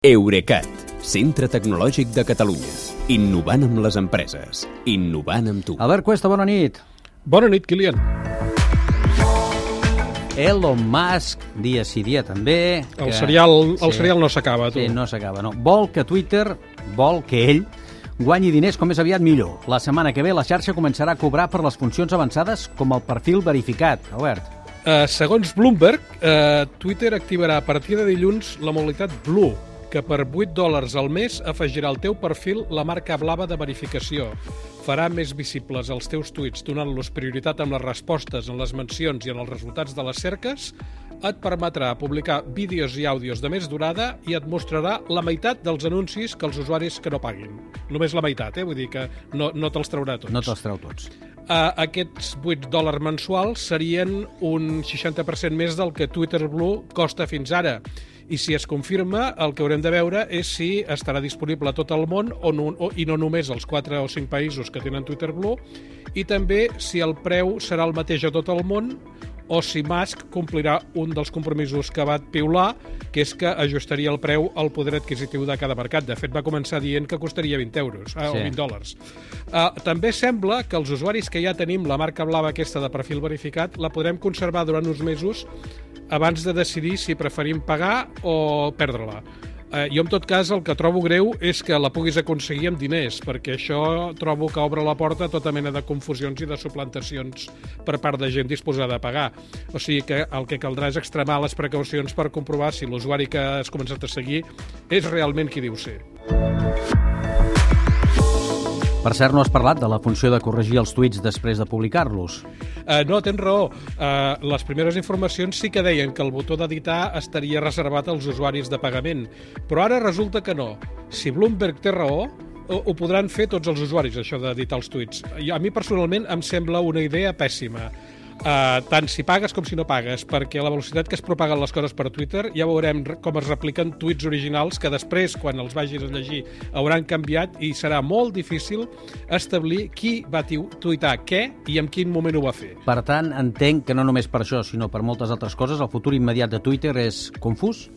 Eurecat, centre tecnològic de Catalunya. Innovant amb les empreses. Innovant amb tu. Albert Cuesta, bona nit. Bona nit, Kilian. Elon Musk, dia sí, dia també... El serial, el serial no s'acaba, tu. Sí, no s'acaba, no. Vol que Twitter, vol que ell guanyi diners com més aviat millor. La setmana que ve la xarxa començarà a cobrar per les funcions avançades com el perfil verificat. Albert. Uh, segons Bloomberg, uh, Twitter activarà a partir de dilluns la modalitat Blue, que per 8 dòlars al mes afegirà al teu perfil la marca blava de verificació. Farà més visibles els teus tuits donant-los prioritat amb les respostes, en les mencions i en els resultats de les cerques, et permetrà publicar vídeos i àudios de més durada i et mostrarà la meitat dels anuncis que els usuaris que no paguin. Només la meitat, eh? Vull dir que no, no te'ls traurà tots. No te'ls trau tots. Uh, aquests 8 dòlars mensuals serien un 60% més del que Twitter Blue costa fins ara. I si es confirma, el que haurem de veure és si estarà disponible a tot el món o no, o, i no només als 4 o 5 països que tenen Twitter Blue, i també si el preu serà el mateix a tot el món o si Musk complirà un dels compromisos que va piular, que és que ajustaria el preu al poder adquisitiu de cada mercat. De fet, va començar dient que costaria 20 euros, eh, sí. o 20 dòlars. Uh, també sembla que els usuaris que ja tenim la marca blava aquesta de perfil verificat la podrem conservar durant uns mesos abans de decidir si preferim pagar o perdre-la. Eh, jo, en tot cas, el que trobo greu és que la puguis aconseguir amb diners, perquè això trobo que obre la porta a tota mena de confusions i de suplantacions per part de gent disposada a pagar. O sigui que el que caldrà és extremar les precaucions per comprovar si l'usuari que has començat a seguir és realment qui diu ser. Per cert, no has parlat de la funció de corregir els tuits després de publicar-los. Uh, no, tens raó. Uh, les primeres informacions sí que deien que el botó d'editar estaria reservat als usuaris de pagament, però ara resulta que no. Si Bloomberg té raó, ho podran fer tots els usuaris, això d'editar els tuits. A mi personalment em sembla una idea pèssima Uh, tant si pagues com si no pagues, perquè la velocitat que es propaguen les coses per Twitter ja veurem com es repliquen tuits originals que després, quan els vagis a llegir, hauran canviat i serà molt difícil establir qui va tuitar què i en quin moment ho va fer. Per tant, entenc que no només per això, sinó per moltes altres coses, el futur immediat de Twitter és confús?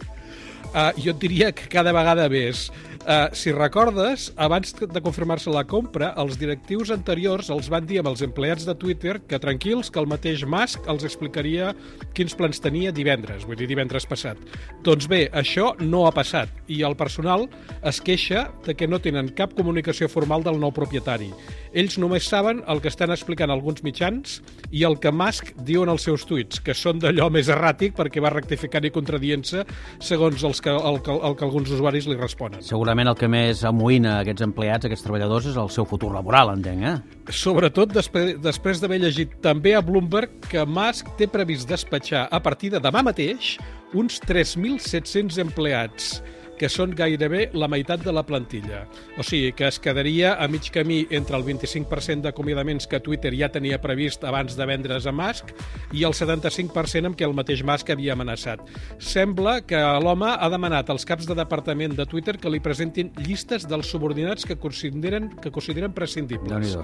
Uh, jo et diria que cada vegada més. Uh, si recordes, abans de confirmar-se la compra, els directius anteriors els van dir amb els empleats de Twitter que tranquils, que el mateix Musk els explicaria quins plans tenia divendres, vull dir divendres passat. Doncs bé, això no ha passat i el personal es queixa de que no tenen cap comunicació formal del nou propietari. Ells només saben el que estan explicant alguns mitjans i el que Musk diu en els seus tuits, que són d'allò més erràtic perquè va rectificant i contradient-se segons els que, el, el, el que alguns usuaris li responen. Segurament el que més amoïna aquests empleats, aquests treballadors, és el seu futur laboral, entenc, eh? Sobretot després d'haver llegit també a Bloomberg que Musk té previst despatxar a partir de demà mateix uns 3.700 empleats que són gairebé la meitat de la plantilla. O sigui, que es quedaria a mig camí entre el 25% d'acomiadaments que Twitter ja tenia previst abans de vendre's a Musk i el 75% amb què el mateix Musk havia amenaçat. Sembla que l'home ha demanat als caps de departament de Twitter que li presentin llistes dels subordinats que consideren, que consideren prescindibles.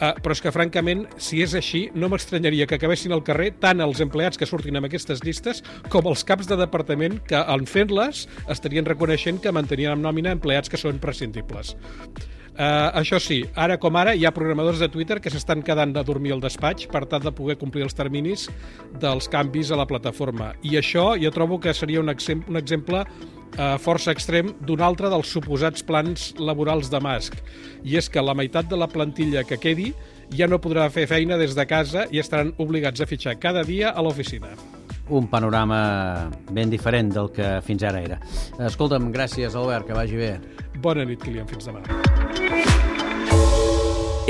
Uh, però és que, francament, si és així, no m'estranyaria que acabessin al carrer tant els empleats que surtin amb aquestes llistes com els caps de departament que, en fent-les, estarien reconeixent que mantenien en nòmina empleats que són prescindibles. Uh, això sí, ara com ara hi ha programadors de Twitter que s'estan quedant a dormir al despatx per tal de poder complir els terminis dels canvis a la plataforma. I això jo trobo que seria un, exem un exemple uh, força extrem d'un altre dels suposats plans laborals de Musk. I és que la meitat de la plantilla que quedi ja no podrà fer feina des de casa i estaran obligats a fitxar cada dia a l'oficina un panorama ben diferent del que fins ara era. Escolta'm, gràcies, Albert, que vagi bé. Bona nit, Kilian, fins demà.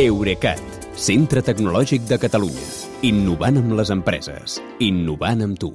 Eurecat, centre tecnològic de Catalunya. Innovant amb les empreses. Innovant amb tu.